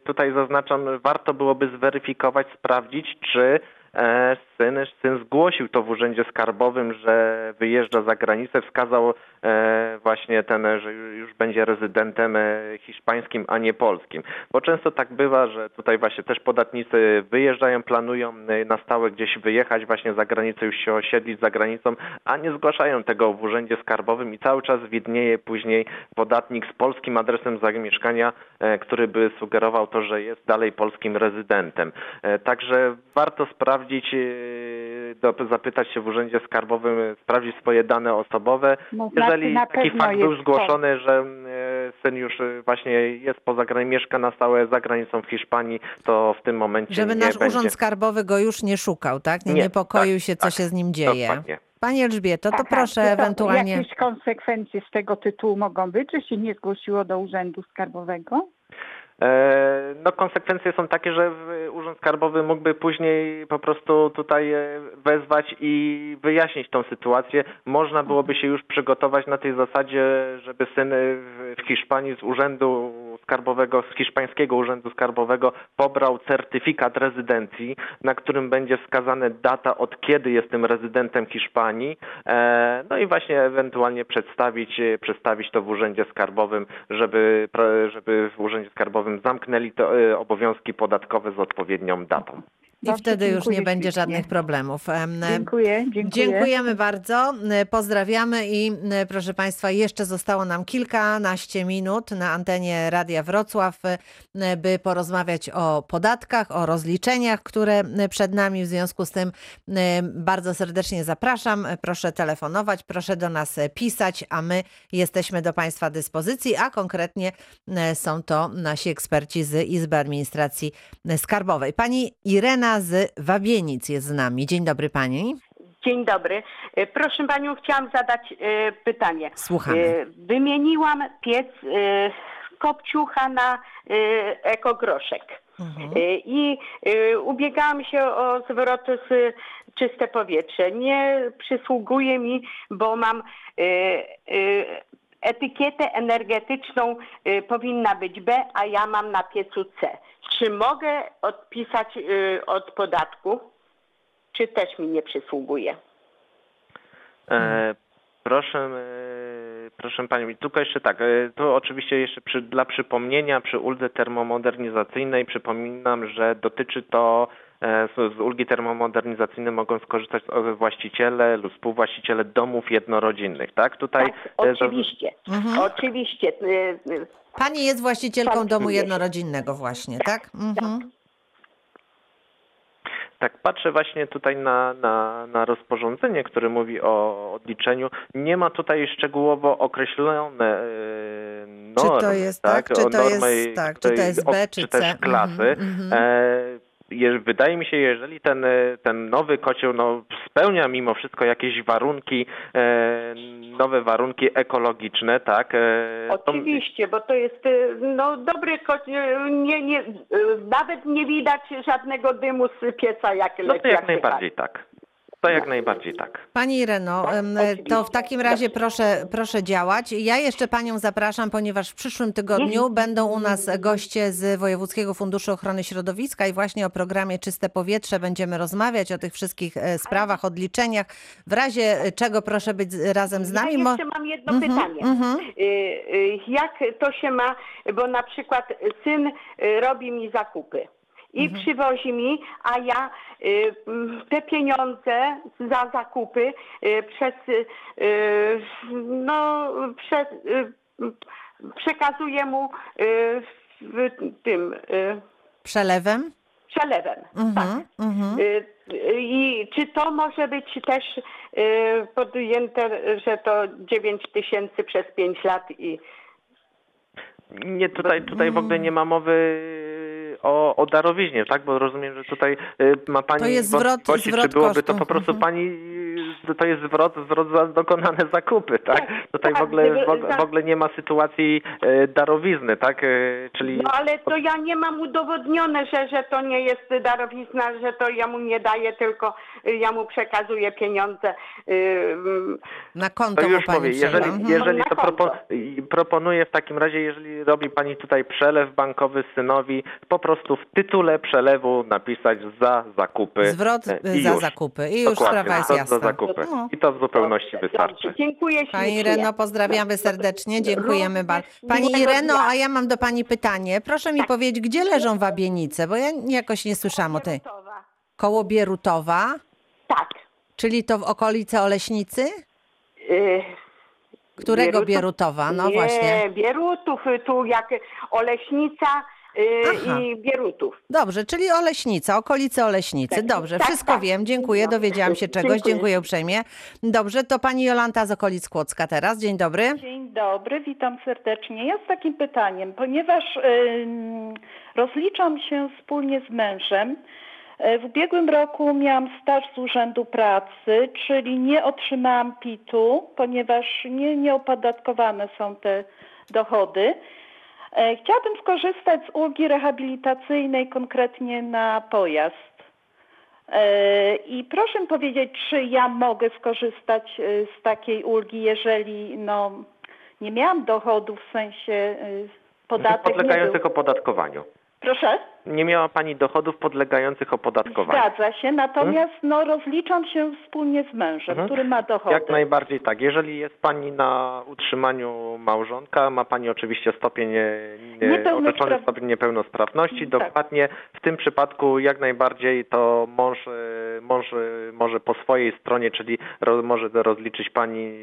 tutaj zaznaczam, warto byłoby zweryfikować, sprawdzić, czy syn, syn zgłosił to w urzędzie skarbowym, że wyjeżdża za granicę, wskazał e, właśnie ten, że już będzie rezydentem e, hiszpańskim, a nie polskim. Bo często tak bywa, że tutaj właśnie też podatnicy wyjeżdżają, planują e, na stałe gdzieś wyjechać właśnie za granicę, już się osiedlić za granicą, a nie zgłaszają tego w urzędzie skarbowym i cały czas widnieje później podatnik z polskim adresem zamieszkania, który by sugerował to, że jest dalej polskim rezydentem. Także warto sprawdzić zapytać się w urzędzie skarbowym, sprawdzić swoje dane osobowe. No, Jeżeli znaczy, taki fakt był zgłoszony, to. że e, syn już e, właśnie jest poza granicą, mieszka na stałe za granicą w Hiszpanii, to w tym momencie Żeby nie nasz będzie. urząd skarbowy go już nie szukał, tak? Nie, Nie, niepokoił tak, się, co tak, się z nim dzieje. Dokładnie. Pani Elżbieto, to Aha, proszę to ewentualnie... Jakieś konsekwencje z tego tytułu mogą być, że się nie zgłosiło do urzędu skarbowego? E, no konsekwencje są takie, że Urząd Skarbowy mógłby później po prostu tutaj e, wezwać i wyjaśnić tą sytuację. Można byłoby się już przygotować na tej zasadzie, żeby syn w Hiszpanii z Urzędu Skarbowego, z hiszpańskiego Urzędu Skarbowego pobrał certyfikat rezydencji, na którym będzie wskazana data, od kiedy jest tym rezydentem Hiszpanii. E, no i właśnie ewentualnie przedstawić, przedstawić to w Urzędzie Skarbowym, żeby, żeby w Urzędzie Skarbowym zamknęli to e, obowiązki podatkowe z odpowiednią datą. I wtedy już nie będzie ślicznie. żadnych problemów. Em, Dziękuję, dziękuję. Dziękujemy bardzo, e, pozdrawiamy i e, proszę Państwa, jeszcze zostało nam kilkanaście minut na antenie Radia Wrocław, e, by porozmawiać o podatkach, o rozliczeniach, które przed nami. W związku z tym bardzo serdecznie zapraszam. Proszę telefonować, proszę do nas pisać, a my jesteśmy do Państwa dyspozycji, a konkretnie są to nasi eksperci z Izby Administracji Skarbowej. Pani Irena z Wabienic jest z nami. Dzień dobry Pani. Dzień dobry. E, Proszę Panią, chciałam zadać e, pytanie. Słuchamy. E, Wymieniłam piec kopciucha na ekogroszek. Mhm. I ubiegałam się o zwrot z czyste powietrze. Nie przysługuje mi, bo mam etykietę energetyczną e, powinna być B, a ja mam na piecu C. Czy mogę odpisać e, od podatku? Czy też mi nie przysługuje? E, proszę, e, proszę Panią, tylko jeszcze tak, e, to oczywiście jeszcze przy, dla przypomnienia przy uldze termomodernizacyjnej przypominam, że dotyczy to z, z ulgi termomodernizacyjnej mogą skorzystać e, właściciele lub współwłaściciele domów jednorodzinnych, tak? Tutaj Tak, e, za- oczywiście. Mhm. Oczywiście. y, Pani jest właścicielką Tak, domu jednorodzinnego właśnie, tak? Mhm. Tak, patrzę właśnie tutaj na, na, na rozporządzenie, które mówi o odliczeniu. Nie ma tutaj szczegółowo określone e, Czy normy, to jest tak? tak, czy to jest- normy, tak, czy to jest o- B, czy czy C? też klasy. Mhm, mhm. E, Wydaje mi się, jeżeli ten, e, ten nowy kocioł no, spełnia mimo wszystko jakieś warunki, e, nowe warunki ekologiczne, tak? E, Oczywiście, bo to jest no, dobry y, Nie, nie, nawet nie widać żadnego dymu z pieca, jak No leci. to jak najbardziej tak. To jak najbardziej tak. Pani Ireno, em, to w takim razie proszę, proszę działać. Ja jeszcze Panią zapraszam, ponieważ w przyszłym tygodniu będą u nas goście z Wojewódzkiego Funduszu Ochrony Środowiska i właśnie o programie Czyste Powietrze będziemy rozmawiać, o tych wszystkich e, sprawach, odliczeniach. W razie e, czego proszę być razem z nami. Ja jeszcze mam jedno Mhm, pytanie. mhm. Y, Jak to się ma, bo na przykład syn robi mi zakupy i Mhm. przywozi mi, a ja y, te pieniądze za zakupy y, przez y, no przez, przekazuję mu w tym Przelewem? przelewem. Mhm, mhm. Y, y, I czy to może być też podjęte, że to 9 tysięcy przez 5 lat i Nie, tutaj, tutaj w ogóle nie ma mowy o, o darowiźnie, tak? Bo rozumiem, że tutaj y, ma Pani To jest zwrot- wątpliwości, zwrot czy byłoby to kosztów. po prostu Mhm. Pani to jest zwrot, zwrot za dokonane zakupy, tak? Tak, Tutaj w tak, ogóle, w, gdyby og- w ogóle nie ma sytuacji e, darowizny, tak? Czyli No ale to ja nie mam udowodnione, że, że to nie jest darowizna, że to ja mu nie daję, tylko y, ja mu przekazuję pieniądze. y, mm, Na konto To już mówię, jeżeli, Mhm. jeżeli to konto. propo, i proponuję w takim razie, jeżeli robi Pani tutaj przelew bankowy synowi, po prostu w tytule przelewu napisać za zakupy. Zwrot e, i za już. zakupy. I już Dokładnie, sprawa jest zwrot jasna. za zakupy. No. I to w zupełności wystarczy. Dziękuję ślicznie. Pani Ireno, pozdrawiamy serdecznie, dziękujemy bardzo. Pani Ireno, a ja mam do Pani pytanie. Proszę mi powiedzieć, gdzie leżą wabienice, bo ja jakoś nie słyszałam o tej. Koło Bierutowa, Tak. czyli to w okolicy Oleśnicy? Y, Którego Bierutów? Bierutowa? No nie, właśnie. Bierutów, tu jak Oleśnica Aha. i Bierutów. Dobrze, czyli Oleśnica, okolice Oleśnicy. Tak, Dobrze, tak, wszystko tak. wiem, dziękuję, No. dowiedziałam się czegoś, Dziękuję. dziękuję uprzejmie. Dobrze, to Pani Jolanta z okolic Kłodzka teraz. Dzień dobry. Dzień dobry, witam serdecznie. Ja z takim pytaniem, ponieważ ym, rozliczam się wspólnie z mężem. e, W ubiegłym roku miałam staż z Urzędu Pracy, czyli nie otrzymałam PIT-u, ponieważ nie, nieopodatkowane są te dochody. E, Chciałabym skorzystać z ulgi rehabilitacyjnej konkretnie na pojazd. E, I proszę powiedzieć, czy ja mogę skorzystać e, z takiej ulgi, jeżeli no, nie miałam dochodów w sensie e, podatek nie Podlegających opodatkowaniu. Proszę? Nie miała Pani dochodów podlegających opodatkowaniu. Zgadza się, natomiast no, rozliczam się wspólnie z mężem, Mhm. który ma dochody. Jak najbardziej tak. Jeżeli jest Pani na utrzymaniu małżonka, ma Pani oczywiście stopień, e, nie, Niepełnospra- orzeczony stopień niepełnosprawności, Tak. dokładnie w tym przypadku jak najbardziej to mąż, e, mąż e, może po swojej stronie, czyli ro, może rozliczyć Pani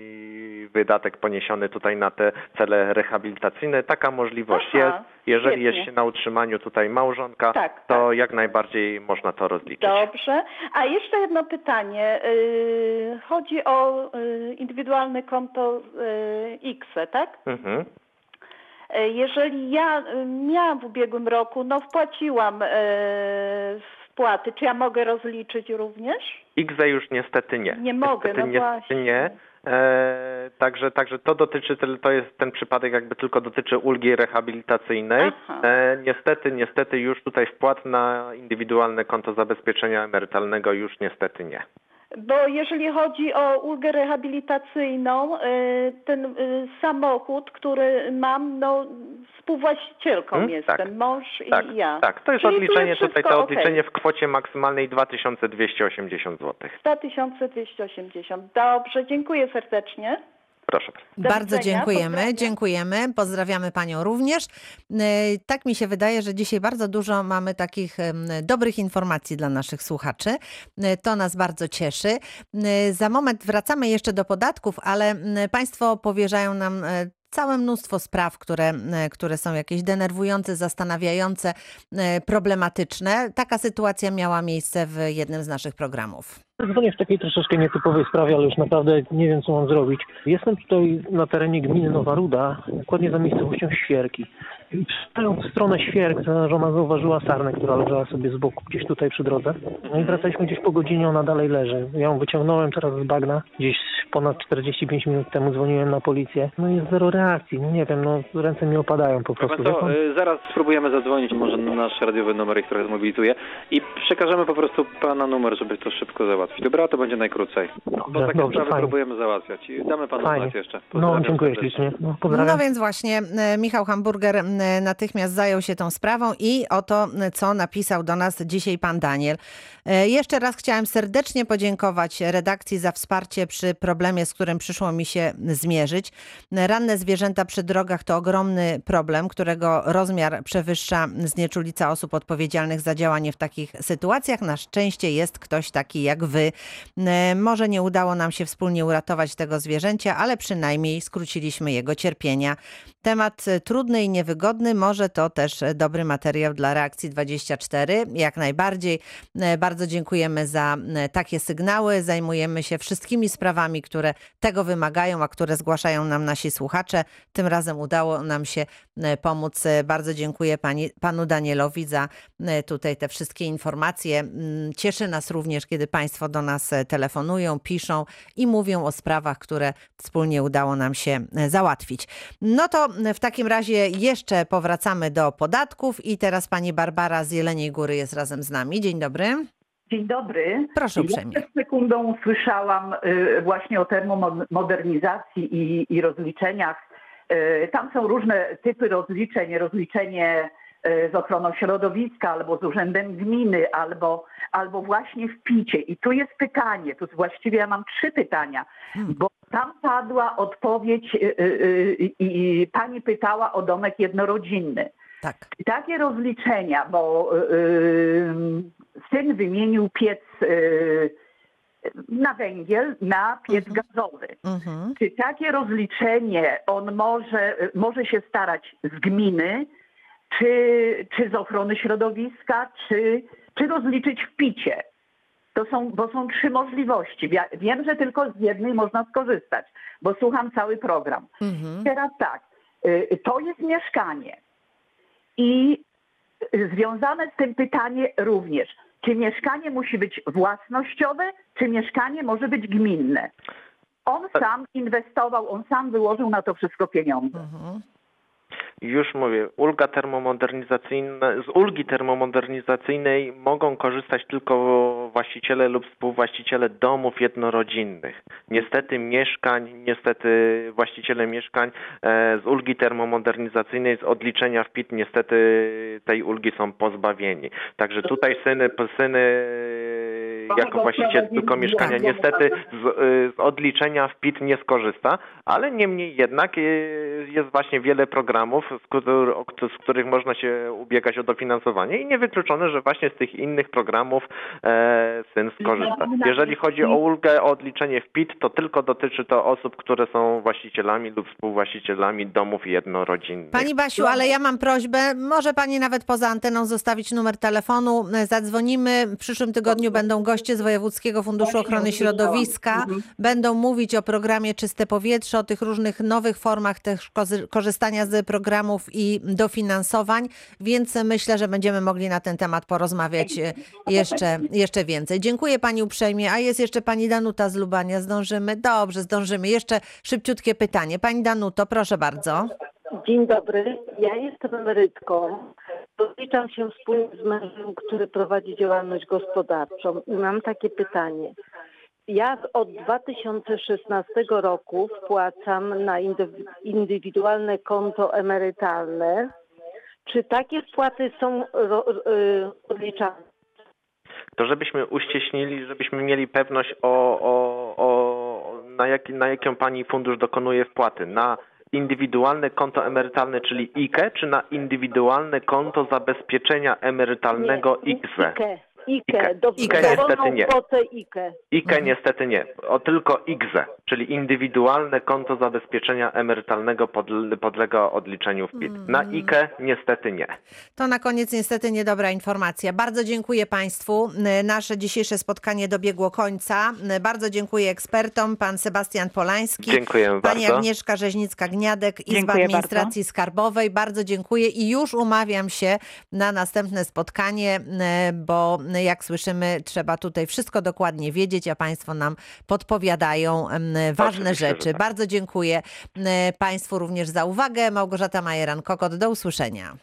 wydatek poniesiony tutaj na te cele rehabilitacyjne. Taka możliwość Aha, jest. Jeżeli świetnie. jest się na utrzymaniu tutaj małżonka, Tak, to jak najbardziej można to rozliczyć. Dobrze. A jeszcze jedno pytanie. Yy, Chodzi o yy, indywidualne konto yy, X, tak? Mhm. Jeżeli ja y, miałam w ubiegłym roku, no wpłaciłam wpłaty, czy ja mogę rozliczyć również? IGZE już niestety nie. Nie mogę, niestety, no niestety właśnie. nie. E, także, także to dotyczy, to jest ten przypadek jakby tylko dotyczy ulgi rehabilitacyjnej. Aha. E, niestety, niestety już tutaj wpłat na indywidualne konto zabezpieczenia emerytalnego już niestety nie. Bo jeżeli chodzi o ulgę rehabilitacyjną, y, ten y, samochód, który mam, no współwłaścicielką Hmm? jestem, Tak. mąż Tak, i ja. tak. To jest Czyli odliczenie jest tutaj, to odliczenie w kwocie maksymalnej 2280 zł. 2280. Dobrze, dziękuję serdecznie. Proszę. Do Bardzo widzenia, dziękujemy, pozdrawiam. dziękujemy, pozdrawiamy Panią również. E, Tak mi się wydaje, że dzisiaj bardzo dużo mamy takich dobrych informacji dla naszych słuchaczy. E, To nas bardzo cieszy. E, Za moment wracamy jeszcze do podatków, ale Państwo powierzają nam całe mnóstwo spraw, które, które są jakieś denerwujące, zastanawiające, problematyczne. Taka sytuacja miała miejsce w jednym z naszych programów. Dzwonię w takiej troszeczkę nietypowej sprawie, ale już naprawdę nie wiem, co mam zrobić. Jestem tutaj na terenie gminy Nowa Ruda, dokładnie za miejscowością Świerki. I w stronę Świerk, żona zauważyła sarnę, która leżała sobie z boku gdzieś tutaj przy drodze. No i wracaliśmy gdzieś po godzinie, ona dalej leży. Ja ją wyciągnąłem teraz z bagna. Gdzieś ponad 45 minut temu dzwoniłem na policję. No jest zero reakcji. Nie wiem, no ręce mi opadają po prostu. pan? y, zaraz spróbujemy zadzwonić, może nasz radiowy numer trochę zmobilizuje i przekażemy po prostu pana numer, żeby to szybko załatwić. Dobra, to będzie najkrócej. Bo Dobrze, takie dobrze, sprawy fajnie. próbujemy załatwiać i damy panu Fajnie. znać jeszcze. No, dziękuję ślicznie. No. No więc właśnie e, Michał Hamburger m, natychmiast zajął się tą sprawą i oto m, co napisał do nas dzisiaj pan Daniel. E, Jeszcze raz chciałem serdecznie podziękować redakcji za wsparcie przy problemie, z którym przyszło mi się zmierzyć. Ranne zwierzęta przy drogach to ogromny problem, którego rozmiar przewyższa znieczulica osób odpowiedzialnych za działanie w takich sytuacjach. Na szczęście jest ktoś taki jak wy. E, Może nie udało nam się wspólnie uratować tego zwierzęcia, ale przynajmniej skróciliśmy jego cierpienia. Temat e, trudny i niewygodny, może to też e, dobry materiał dla Reakcji 24. Jak najbardziej. E, Bardzo dziękujemy za e, takie sygnały. Zajmujemy się wszystkimi sprawami, które tego wymagają, a które zgłaszają nam nasi słuchacze. Tym razem udało nam się e, pomóc. E, Bardzo dziękuję pani, panu Danielowi za tutaj te wszystkie informacje. Mm, Cieszy nas również, kiedy państwo do nas telefonują, piszą i mówią o sprawach, które wspólnie udało nam się załatwić. No to w takim razie jeszcze powracamy do podatków i teraz pani Barbara z Jeleniej Góry jest razem z nami. Dzień dobry. Dzień dobry. Proszę uprzejmie. Ja przed sekundą słyszałam y, właśnie o termomodernizacji i, i rozliczeniach. Y, Tam są różne typy rozliczeń. Rozliczenie y, z ochroną środowiska, albo z urzędem gminy, albo, albo właśnie w picie. I tu jest pytanie, tu właściwie ja mam trzy pytania, bo tam padła odpowiedź i pani pytała o domek jednorodzinny. Tak. Takie rozliczenia, bo y, y, syn wymienił piec y, na węgiel na piec gazowy. Mhm. Czy takie rozliczenie on może, może się starać z gminy, czy, czy z ochrony środowiska, czy, czy rozliczyć w picie? To są, bo są trzy możliwości. Ja wiem, że tylko z jednej można skorzystać, bo słucham cały program. Mhm. Teraz tak, y, to jest mieszkanie. I związane z tym pytanie również, czy mieszkanie musi być własnościowe, czy mieszkanie może być gminne? On sam inwestował, on sam wyłożył na to wszystko pieniądze. Już mówię, ulga termomodernizacyjna, z ulgi termomodernizacyjnej mogą korzystać tylko właściciele lub współwłaściciele domów jednorodzinnych. Niestety mieszkań, niestety właściciele mieszkań e, z ulgi termomodernizacyjnej, z odliczenia w PIT niestety tej ulgi są pozbawieni. Także tutaj syny, syny jako właściciel tylko mieszkania niestety z, y, z odliczenia w PIT nie skorzysta, ale niemniej jednak jest właśnie wiele programów, z, których można się ubiegać o dofinansowanie i niewykluczone, że właśnie z tych innych programów e, syn skorzysta. Jeżeli chodzi o ulgę, o odliczenie w PIT, to tylko dotyczy to osób, które są właścicielami lub współwłaścicielami domów jednorodzinnych. Pani Basiu, ale ja mam prośbę, może pani nawet poza anteną zostawić numer telefonu, e, zadzwonimy. W przyszłym tygodniu będą goście z Wojewódzkiego Funduszu Ochrony Środowiska, będą mówić o programie Czyste Powietrze, o tych różnych nowych formach też korzystania z programów i dofinansowań, więc myślę, że będziemy mogli na ten temat porozmawiać e, jeszcze, jeszcze więcej. Dziękuję pani uprzejmie, a jest jeszcze pani Danuta z Lubania, zdążymy? Dobrze, zdążymy. Jeszcze szybciutkie pytanie. Pani Danuto, proszę bardzo. Dzień dobry, ja jestem emerytką. Rozliczam się wspólnie z mężem, który prowadzi działalność gospodarczą i mam takie pytanie. Ja od 2016 roku wpłacam na indywi- indywidualne konto emerytalne. Czy takie wpłaty są y, odliczane? to żebyśmy uścieśnili, żebyśmy mieli pewność o, o, o na, jaki, na jaką pani fundusz dokonuje wpłaty. Na indywidualne konto emerytalne, czyli IKE, czy na indywidualne konto zabezpieczenia emerytalnego IKZE? IKE. IKE, IKE dowolną niestety nie. kwotę IKE. IKE niestety nie, o tylko IKZE, czyli indywidualne konto zabezpieczenia emerytalnego podle, podlega odliczeniu w PIT. Na IKE niestety nie. To na koniec niestety niedobra informacja. Bardzo dziękuję Państwu. Nasze dzisiejsze spotkanie dobiegło końca. Bardzo dziękuję ekspertom, pan Sebastian Polański, Dziękuję pani bardzo. Agnieszka Rzeźnicka-Gniadek, Izba Dziękuję Administracji Skarbowej. Bardzo dziękuję i już umawiam się na następne spotkanie, n- bo jak słyszymy, trzeba tutaj wszystko dokładnie wiedzieć, a Państwo nam podpowiadają ważne Oczywiście, rzeczy. tak. Bardzo dziękuję Państwu również za uwagę. Małgorzata Majeran-Kokot, do usłyszenia.